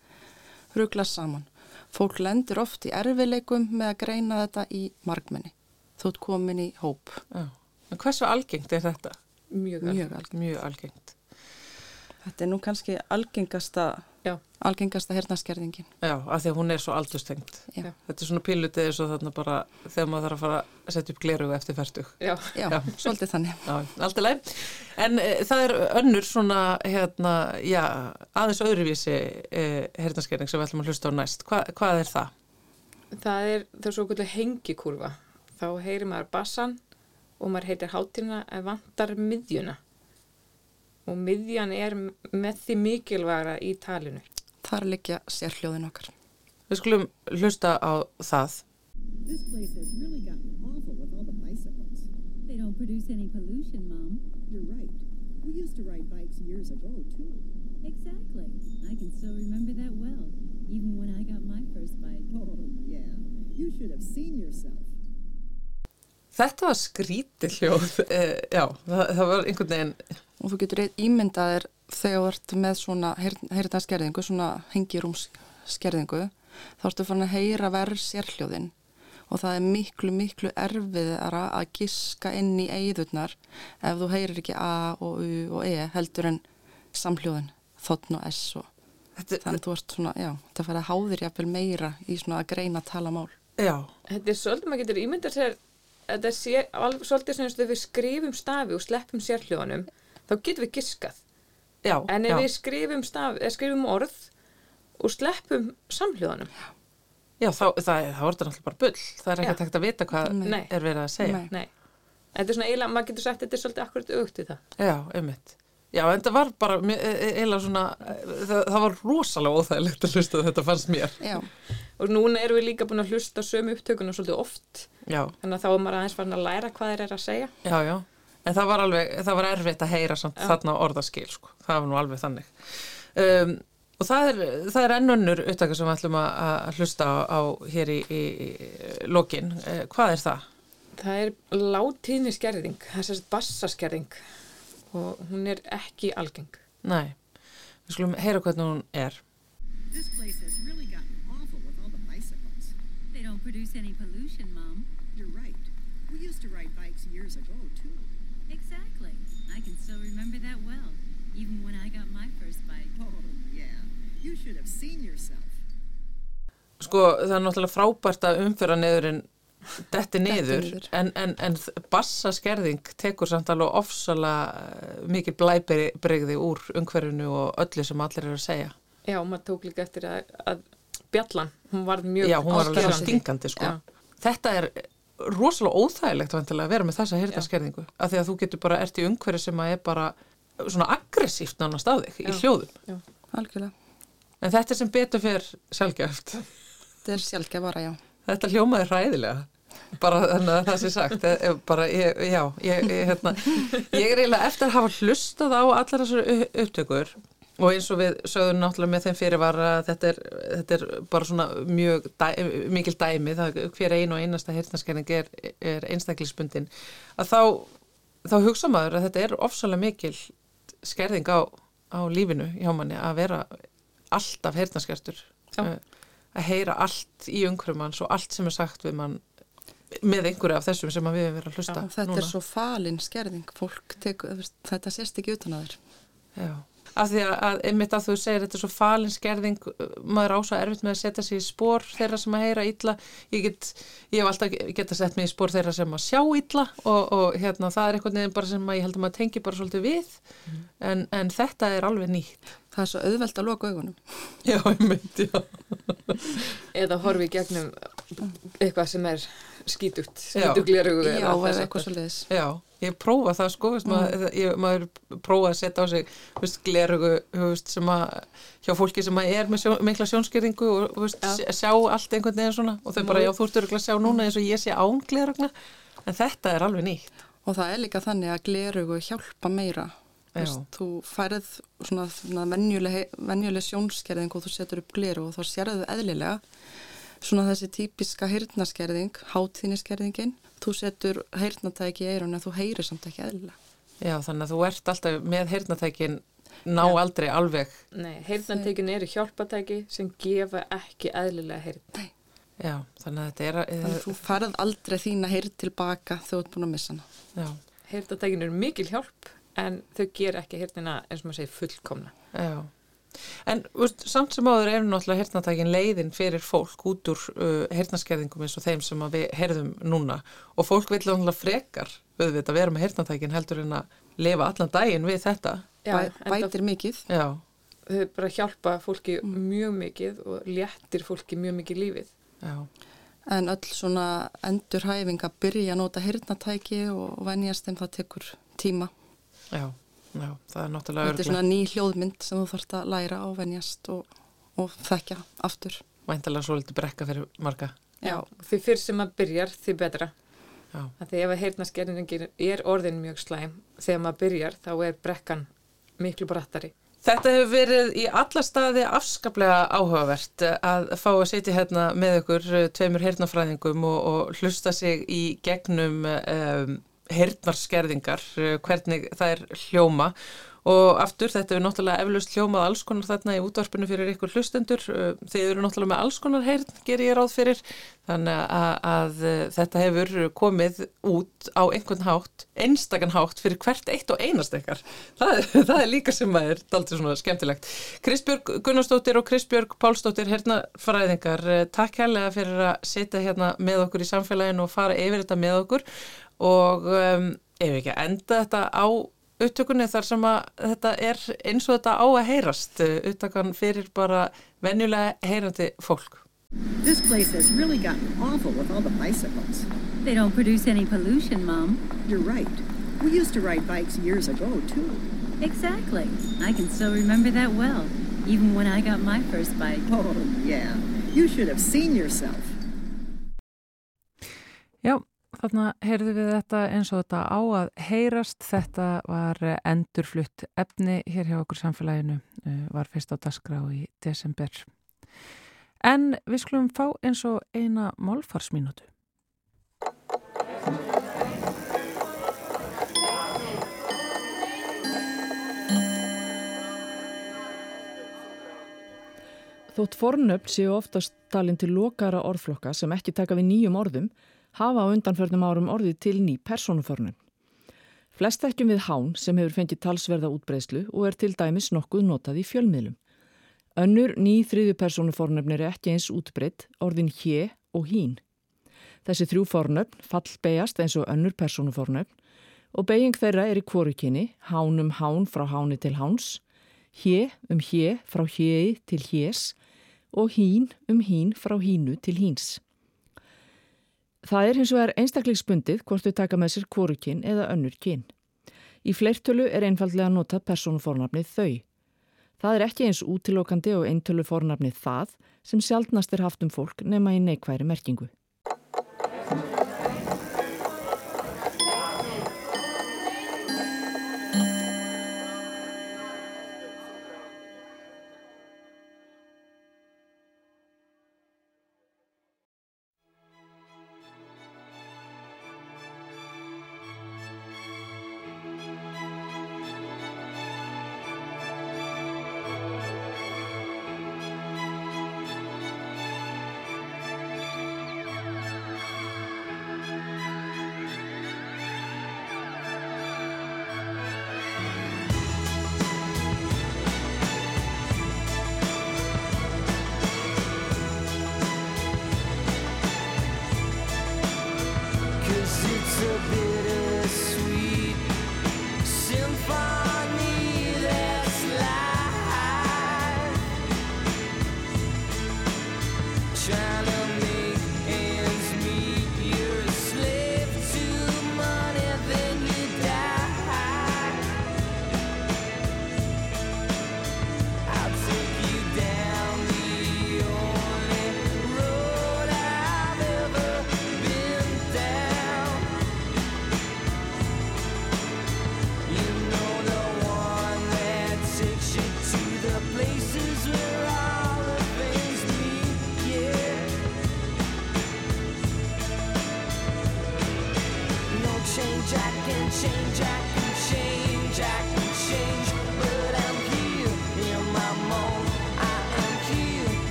ruglast saman fólk lendur oft í erfileikum með að greina þetta í margmenni þú ert komin í hóp Já. En hversu algengt er þetta? Mjög, mjög algengt Mjög algengt. þetta er nú kannski algengasta. Algengasta hernaskerðingin Já, af því að hún er svo aldurstengt. Já. Þetta er svona pílutið eins og þarna bara þegar maður þarf að fara að setja upp glerugu eftir færtug. Já, já, Já. svolítið þannig Já, allt er leið. En e, það er önnur svona, hérna, já, aðeins öðruvísi e, hernarskerning sem við ætlum að hlusta á næst. Hva, hvað er það? það er það er svo kvöldu hengikúrfa. Þá heyrir maður bassan og maður heitir hátina en vantar miðjuna. Og miðjan er með því mikilvægra í talinu. þar liggja sérhljóðin okkar Við skulum hlusta á það. This place has really gotten awful with all the bicycles. They don't produce any pollution, Mom. You're right. We used to ride bikes years ago, too. Exactly. I can still remember that well, even when I got my first bike. Oh, yeah. You should have seen yourself. Þetta var skrítið hljóð. <laughs> E, já, það, það var einhvern veginn, og þú getur ímyndað þér þegar þú ert með svona heyrðarskerðingu, svona hengirúmskerðingu, þá ertu fann að heyra verð sérhljóðin og það er miklu, miklu erfiðara að giska inn í eigðurnar ef þú heyrir ekki A og U og E heldur en samhljóðin, þotn og S og þetta, þannig að þú ert svona, já, það fara að háðir jafnvel meira í svona að greina að tala mál. já, Þetta er svolítið, maður getur ímyndað sér þetta sé alveg svolítið sem við skrifum stafi og sleppum sérhljóðanum þá getum við giskað. já, En ef já. við skrifum, staf, eða skrifum orð og sleppum samhljóðanum, Já, þá, það, þá er þetta náttúrulega bara bull. Það er ekki Já. hægt að vita hvað Nei. Er verið að segja. Nei. nei, þetta er svona eiginlega, maður getur sagt þetta er svolítið akkurat aukt í það. Já, einmitt. Já, en það var bara e- e- eiginlega svona, e, það, það var rosalega óþægilegt að hlusta þetta fannst mér. Já, Og núna erum við líka búin að hlusta á sömu upptökuna svolítið oft, Já, þannig að þá er maður aðeins farin að læra hvað þeir eru að segja. já, já. En það var alveg, það var erfitt að heyra samt þarna orðaskil, sko. Það var nú alveg þannig. Um, og það er, það er ennönnur upptaka sem við ætlum að, að hlusta á, á hér í, í, í lokin. Eh, hvað er það? Það er látíðni skerðing, það er sérst bassaskerðing og hún er ekki algeng. Nei, við skulum heyra hvernig hún er. This place has really gotten awful with all the bicycles. They don't produce any pollution, Mom. You're right. We used to ride bikes years ago, too. Exactly. I can still remember that well, even when I got my first bike. Oh, yeah. You should have seen yourself. Sko, það er náttúrulega frábært að umfyrra neðurinn detti niður, niður. en, en, en bassaskerðing tekur samt alveg ofsalega eh, mikil blæbrigði úr umhverfinu og öllu sem allir eru að segja. Já, maður tók líka eftir að, að bjallan, hún var mjög Já, hún var alveg stingandi, sko. Já. Þetta er rosalega óþægilegt að vera með þessa hirtaskerðingu, af því að þú getur bara ert í umhverfi sem að er bara svona aggressíft nánast á þig í Já. hljóðum. algjörlega. En þetta er sem betur fyrir sjálfgeft. Þetta er sjálfgefara, já. Þetta hljómaði hræðilega bara þannig að það sé sagt bara, ég, já, ég, ég, hérna, ég er eiginlega eftir að hafa hlustað á allar þessar u- upptökur og eins og við sögðum náttúrulega með þeim fyrir var að þetta er, þetta er bara svona mjög dæ, mikil dæmi, það hver ein og einasta hirtnaskerning er, er einstaklisbundin að þá, þá hugsa maður að þetta er ofsalega mikil skerðing á, á lífinu hjá manni að vera alltaf hirtnaskertur Já. að heyra allt í umhverfum manns og allt sem er sagt við mann með einhverju af þessum sem við hefum verið að hlusta Og þetta núna. er svo falin skerðing. Fólk veist, þetta sést ekki utan að þér. Já, af því að, að einmitt að þú segir þetta er svo falin skerðing maður á svo erfitt með að setja sig í spór þeirra sem að heyra illa. Ég, get, ég hef alltaf geta sett mig í spór þeirra sem að sjá illa og, og hérna það er einhvern veginn bara sem að ég held að maður tengi bara svolítið við. En, en þetta er alveg nýtt. Það er svo auðvelt að loka augunum. Já, einmitt, já. Eða horfi gegnum eitthvað sem er skítugt, Já. skítuglerugu. Já, eða eitthvað svo leiðis. Já, ég prófa það sko, veist, maður, ég, maður prófa að setja á sig veist, glerugu veist, sem að hjá fólki sem er með sjón, mikla sjónskeringu og Já. sjá allt einhvern veginn svona og þau bara, já, þú ert örugglega að sjá núna eins og ég sé án glerugna en þetta er alveg nýtt. Og það er líka þannig að glerugu hjálpa meira. Þú færið svona, svona venjuleg, venjuleg sjónskerðing og þú setur upp gleru og þá sérðu eðlilega svona þessi típiska heyrnaskerðing, hátþýniskerðingin. Þú setur heyrnatæki í eirun en þú heyrir samt ekki eðlilega. Já, þannig að þú ert alltaf með heyrnatækin ná aldrei alveg, Nei, heyrnantekin eru hjálpatæki sem gefa ekki eðlilega heyrn. já, þannig að þetta er, Þannig að þú færið aldrei þína heyrn tilbaka þegar þú ert búin að missa hana. já, Heyrnantekin eru mikil hjálp en þau gera ekki heyrnina eins og maður segir fullkomna. Já, en veist, samt sem áður er náttúrulega heyrnatækin leiðin fyrir fólk út úr uh, heyrnaskerðingum eins og þeim sem við heyrðum núna og fólk vil náttúrulega frekar auðvitað vera með heyrnatækin heldur en að lifa allan daginn við þetta. Já, Bæ, bætir mikið. Já, þau bara hjálpa fólki mjög mikið og léttir fólki mjög mikið lífið. já, En öll svona endurhæfing að byrja að nota heyrnatæki og venjast þeim það tekur tíma. já, já, það er náttúrulega Þetta er svona ný hljóðmynd sem þú þarfst að læra og venjast og, og þekkja aftur. væntalega svo litið brekka fyrir marga. Já, því fyrr sem maður byrjar, því betra. Já, að því ef að heyrnaskerðingin er orðin mjög slæm þegar maður byrjar þá er brekkan miklu brattari Þetta hefur verið í alla staði afskaplega áhugavert að fá að sitja hérna með ykkur eh, tveimur heyrnafræðingum og, og hlusta sig í gegnum um, heyrnarskerðingar, eh, hvernig það er hljóma. Og aftur þetta er náttúrulega eflaust hljómað alls konar þarna í útvarpinu fyrir ykkur hlustendur. Eh, þeir eru náttúrulega með alls konar heyrn ger ég ráð fyrir. Þannig að, að eh, þetta hefur komið út á einhvern hátt einstakann hátt fyrir hvert eitt og einast ykkar. Það, <laughs> það er líka sem að er daldið svona skemmtilegt. Kristbjörg Gunnarsdóttir og Kristbjörg Pálsdóttir hernafræðingar, eh, takk hérlega fyrir að sitja hérna með okkur í samfélaginu og fara yfir þetta með okkur og um, ef ekki að enda þetta á upptökunni þar sem að þetta er eins og þetta á að heyrast upptakan fyrir bara venjulega heyrandi fólk This place has really gotten awful with all the bicycles. They don't produce any pollution, Mom. You're right. We used to ride bikes years ago, too. Exactly. I can still remember that well, even when I got my first bike. Oh, yeah. You should have seen yourself. Já, þarna heyrðu við þetta eins og þetta á að heyrast. Þetta var endurflutt efni hér hjá okkur samfélaginu, eh, var fyrst á dasgrá í desember. En við skulum fá eins og eina málfarsminútu. Þótt fornöfn séu oftast talin til lokara orðflokka sem ekki taka við nýjum orðum, hafa á undanförnum árum orðið til ný persónufornöfn. Flest ekkjum við hán sem hefur fengið talsverða útbreyslu og er til dæmis nokkuð notað í fjölmiðlum. Önnur ný þriðju persónufornöfn er ekki eins útbreytt, orðin hjé og hín. Þessi þrjú fornöfn fallbegjast eins og önnur persónufornöfn og beiging þeirra er í kvorukinni, hán um hán frá háni til háns, hjé um hjé frá hjéi til hjés og hín um hín frá hínu til híns. Það er hins vegar einstakleiksbundið hvort þau taka með sér kvorukinn eða önnur kinn. Í fleirtölu er einfallega notað persónufornafnið þau. Það er ekki eins útilokandi og eintölu fornafnið það sem sjálfnast er haft um fólk nema í neikværi merkingu.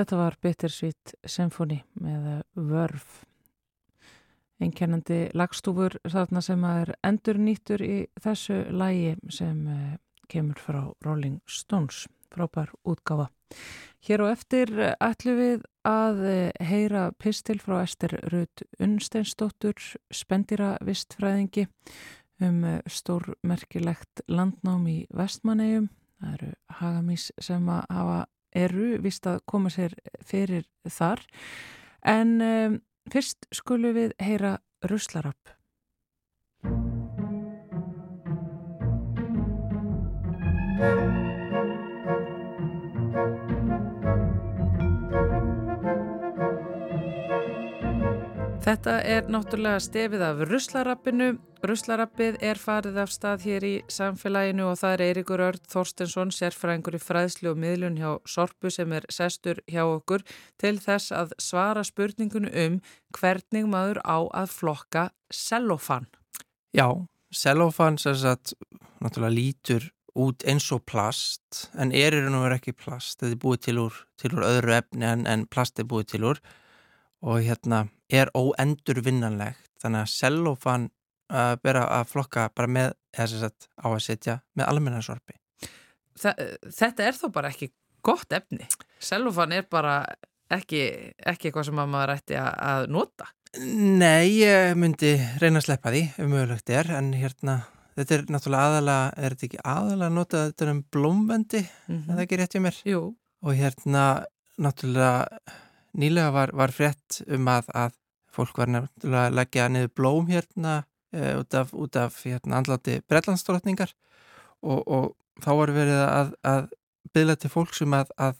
Þetta var Bittersweet Symphony með vörf. Einkennandi lagstúfur þarna sem er endur nýttur í þessu lægi sem eh, kemur frá Rolling Stones, frábær útgáfa. Hér og eftir ætlum við að eh, heyra pistil frá Ester Rud Unnsteinsdóttur, spendira vistfræðingi um eh, stórmerkilegt landnám í Vestmannegjum. Það eru hagamís sem að hafa eru vist að koma sér fyrir þar. En um, fyrst skulum við heyra Ruslarapp. Þetta er náttúrulega stefið af ruslarappinu. Ruslarappið er farið af stað hér í samfélaginu og það er Eirikur Örd Þorstensson, sérfræðingur í fræðslu og miðlun hjá Sorpu sem er sestur hjá okkur til þess að svara spurningunum um hvernig maður á að flokka sellofan. Já, sellofan sem sagt náttúrulega lítur út eins og plast en er raun og veru ekki plast. Þetta er búið til úr, til úr öðru efni en, en plast er búið til úr og hérna er óendur vinnanlegt þannig að sellofan uh, bera að flokka bara með sagt, á að setja með almennarsvarpi Þetta er þó bara ekki gott efni. Sellofan er bara ekki, ekki eitthvað sem maður ætti að nota. Nei, ég myndi reyna að sleppa því ef mögulegt er. En hérna þetta er náttúrulega aðalega er þetta ekki aðalega að nota þetta um blómvendi? Mm -hmm. er það ekki rétt hjá mér? Jú. og hérna náttúrulega nýlega var, var frétt um að, að fólk var nefnilega að leggja niður blóm hérna e, út af, út af hérna, andlati brellandsdrottningar og, og þá var verið að, að byggla til fólk sem að, að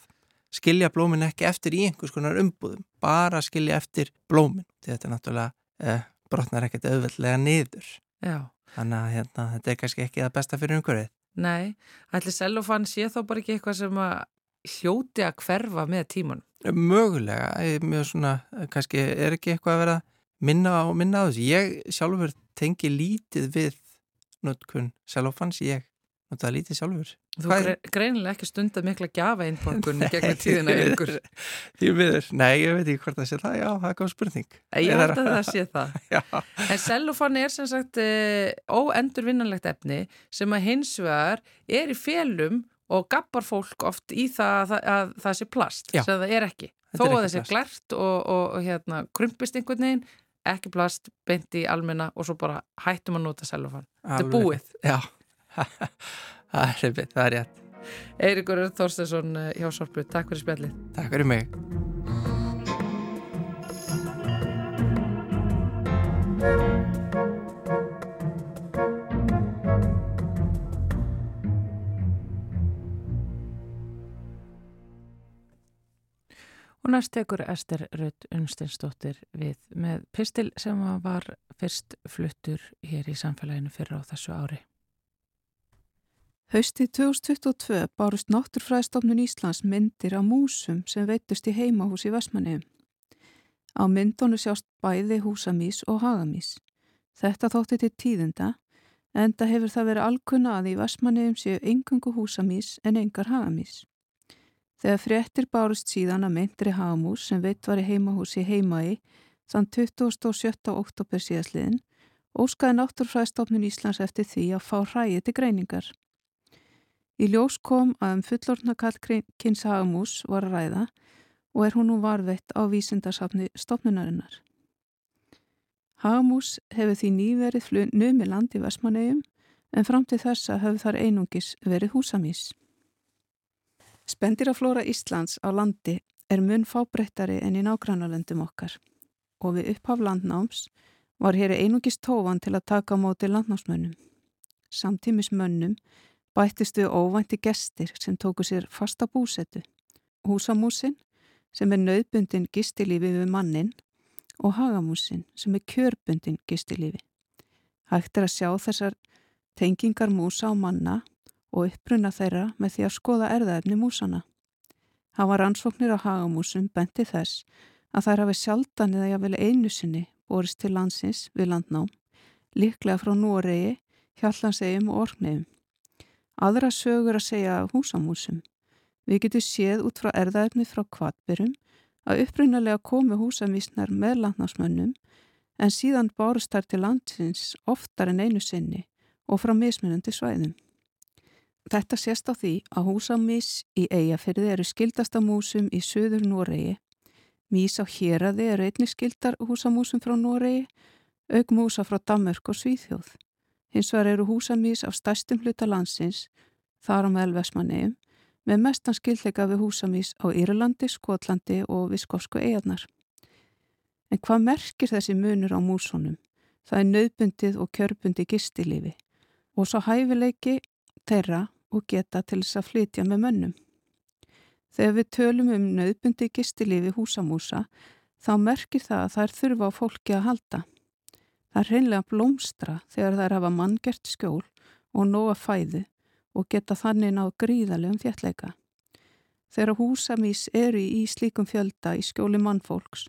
skilja blómin ekki eftir í einhvers konar umbúðum, bara skilja eftir blómin, þetta er náttúrulega e, brotnar ekkert auðveldlega niður. Já. þannig að hérna, þetta er kannski ekki það besta fyrir umhverfið. Nei, ætli selofan sé þá bara ekki eitthvað sem að hljóti að hverfa með tíman Mögulega, mjög svona, kannski er ekki eitthvað að vera minna á minna á þessu. Ég sjálfur tengi lítið við notkun selofans, ég notaði lítið sjálfur. Þú gre greinilega ekki stundar mikla gjafa einborgun gegnum tíðina ykkur. Því miður, nei, ég veit ekki hvort það sé það, já, það er góð spurning. Ég held að það sé það. <laughs> en selofan er sem sagt óendurvinnanlegt efni sem að hins vegar er í félum og gappar fólk oft í það að, að það sé plast sem það er ekki. Þó er að ekki það sé glært og, og, og hérna, krumpist einhvern veginn ekki plast, beint í almenna og svo bara hættum að nota sellofan þetta er búið. Já, það <laughs> er það er rétt. Eirikur Þorstesson eh, hjá Sorpu, takk fyrir spjallið. Takk fyrir mig. Og næst tekur Ester Rödd Unsteinsdóttir við með pistil sem var fyrst fluttur hér í samfélaginu fyrir á þessu ári Haustið 2022 bárust Náttúrfræðstofnun Íslands myndir af músum sem veitust í heimahús í Vestmanniðum. Á myndonu sjást bæði húsamís og hagamís. Þetta þótti til tíðenda, en það hefur það verið alkunna að í Vestmanniðum séu engungu húsamís en engar hagamís. Þegar fréttir bárust síðan að myndri hagamús sem veitt var í heimahúsi heimægi þann 27. oktober síðasliðin, óskaði Náttúrfræðstofnun Íslands eftir því að fá hræði til greiningar. Í ljós kom að um fullorðna kallkynns hagamús var að ræða og er hún nú varveitt á vísindarsafni stofnunarinnar. Hagamús hefur því nýverið numi land í Vestmannegjum en fram til þessa hefur þar einungis verið húsamís. Spendiraflóra Íslands á landi er mun fábreyttari en í nágrannalöndum okkar og við upphaf landnáms var hér einungis tófan til að taka á móti landnámsmönnum. Samtímis mönnum bættist við óvænti gestir sem tóku sér fasta búsetu, húsamúsin sem er nöðbundin gistilífi við mannin og hagamúsin sem er kjörbundin gistilífi. Hægt er að sjá þessar tengingar músa á manna og uppruna þeirra með því að skoða erðaefni músana. Hafa rannsóknir á hagamúsum benti þess að þær hafi sjaldan eða jáfnvel einu sinni borist til landsins við landnám, líklega frá Noregi, Hjallansegjum og Orknegjum. Aðra sögur að segja húsamúsum. Við getum séð út frá erðaefni frá kvatbyrjum að upprunalega komu húsamísnar með landnámsmönnum en síðan bárust þær til landsins oftar en einu sinni og frá mismunandi svæðum. Þetta sést á því að húsamís í eigafyrði eru skildasta músum í söður Noregi. Mís á héræði eru einni skildar húsamúsum frá Noregi, auk músa frá Damörk og Svíþjóð. Hins vegar eru húsamís af stærstum hluta landsins, þar á meðal Vesmanegjum, með mestan skildleika við húsamís á Írlandi, Skotlandi og Viskovsku eigarnar. En hvað merkir þessi munur á músunum? Það er nöðbundið og kjörbundi gistilífi og svo hæfileiki þeirra og geta til þess að flytja með mönnum. Þegar við tölum um nöðbundi gistilífi húsamúsa þá merkir það að þær þurfa á fólki að halda. Það er reynlega blómstra þegar þær hafa manngert skjól og nóga fæðu og geta þannig náð gríðalegum þjallega. Þegar húsamís eru í slíkum fjölda í skjóli mannfólks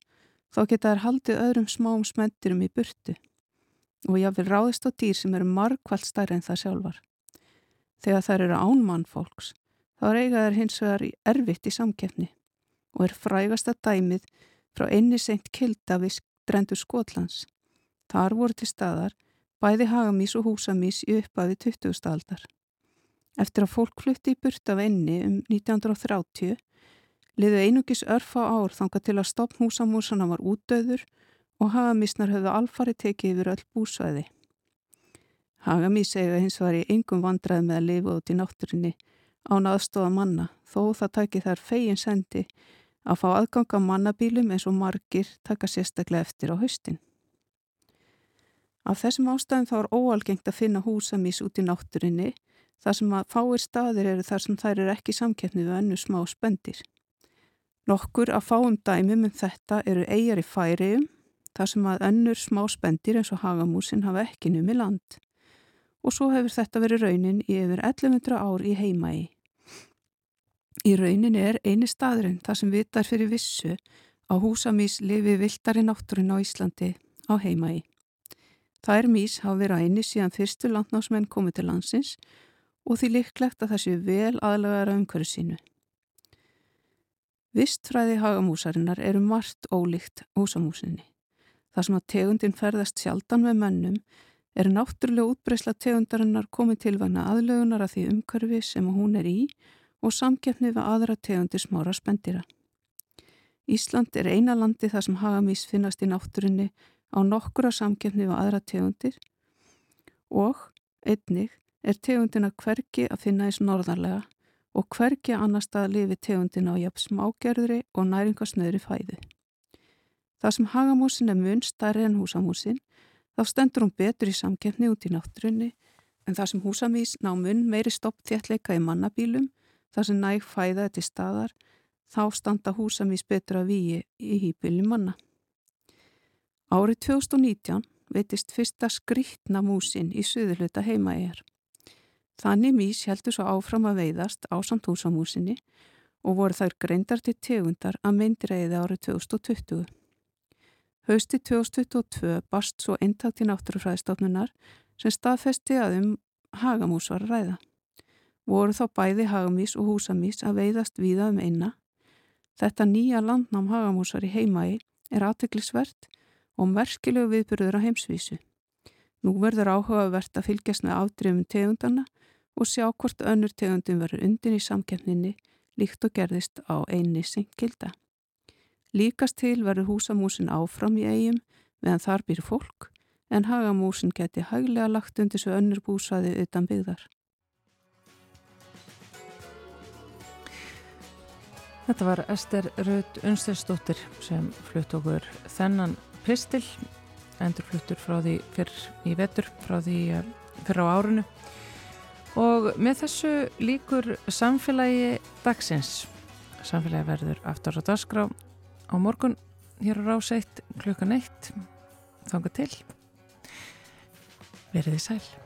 þá geta þær haldið öðrum smáum smendurum í burtu og jáfnvel ráðist á dýr sem eru margkvælt stærri en það sjálfar. Þegar þær eru ánmann fólks, þá er eigaðar hins vegar erfitt í samkefni og er frægasta dæmið frá einni seint kilda við strendur Skotlands. Þar voru til staðar bæði hagamís og húsamís í uppaði 20. aldar. Eftir að fólk flutti í burt af einni um 1930 liðu einugis örfa ár þanga til að stopp húsamúsana var útdöður og hagamísnar höfðu alfari tekið yfir öll búsvæði. Hagamís eiga hins var í yngum vandrað með að lifa út í náttúrinni án aðstofa manna þó það tæki þar fegin sendi að fá aðganga mannabílum eins og margir taka sérstaklega eftir á haustin. Af þessum ástæðum þá er óalgengt að finna húsamís út í náttúrinni þar sem að fáir staðir eru þar sem þær eru ekki samkeppni við önnu smá spendir. Nokkur að fáum dæmum um þetta eru eigjar í færium þar sem að önnur smá spendir eins og hagamúsin hafa ekki numi land og svo hefur þetta verið raunin í yfir 1100 ár í heimaí. Í raunin er eini staðurinn þar sem vitar fyrir vissu á húsamís lifi viltari náttúrin á Íslandi á heimaí. Það er mís hafa verið eini síðan fyrstu landnámsmenn komið til landsins og því líklegt að það séu vel aðlagara umhverju sínu. Vistfræði hagamúsarinnar eru margt ólíkt húsamúsinni. Það sem að tegundin ferðast sjaldan með mönnum er náttúrulega útbreysla tegundarinnar komið til vana aðlögunar að því umhverfi sem hún er í og samkeppni við aðra tegundir smára spendira. Ísland er eina landi þar sem hagamís finnast í náttúrinni á nokkura samkeppni við aðra tegundir og einnig er tegundina hverki að finna eins norðarlega og hverki annar stað lifi tegundina á jafn smágerðri og næringasnöðri fæði. Það sem hagamúsin er mun starri en húsamúsin þá stendur hún betur í samkeppni út í náttúrunni en það sem húsamís ná mun meiri stopp þéttleika í mannabílum, það sem næg fæða þetta staðar, þá standa húsamís betur að výi í hýpili manna. Árið 2019 veitist fyrsta skrítna músin í suðurluta heimaegar. Þannig mís heldur svo áfram að veiðast á samt húsamúsinni og voru þær greindar til tegundar að myndiræði árið 2020. Hausti 2022 barst svo eintak til náttúrufræðistofnunar sem staðfesti að um hagamús var að ræða. Voru þá bæði hagamís og húsamís að veiðast víða um einna. Þetta nýja landnám hagamúsar í heimægi er aðteglisvert og merkilegu viðbyrður á heimsvísu. Nú verður áhugavert að fylgjast með afdrifum tegundana og sjá hvort önnur tegundin verður undin í samkeppninni líkt og gerðist á einni senkilda. Líkast til verður húsamúsin áfram í eigum meðan þar býr fólk en hagamúsin geti hæglega lagt undir svo önnur búsvæði utan byggðar. Þetta var Ester Raut Unsteinsdóttir sem flutt okkur þennan pistil, endur fluttur frá því fyrr í vetur, frá því eh, fyrr á árunu og með þessu líkur samfélagi dagsins. Samfélagi verður aftur á dagskrá á morgun hér á ráseitt klukkan eitt. Þanga til. Verðið sæl.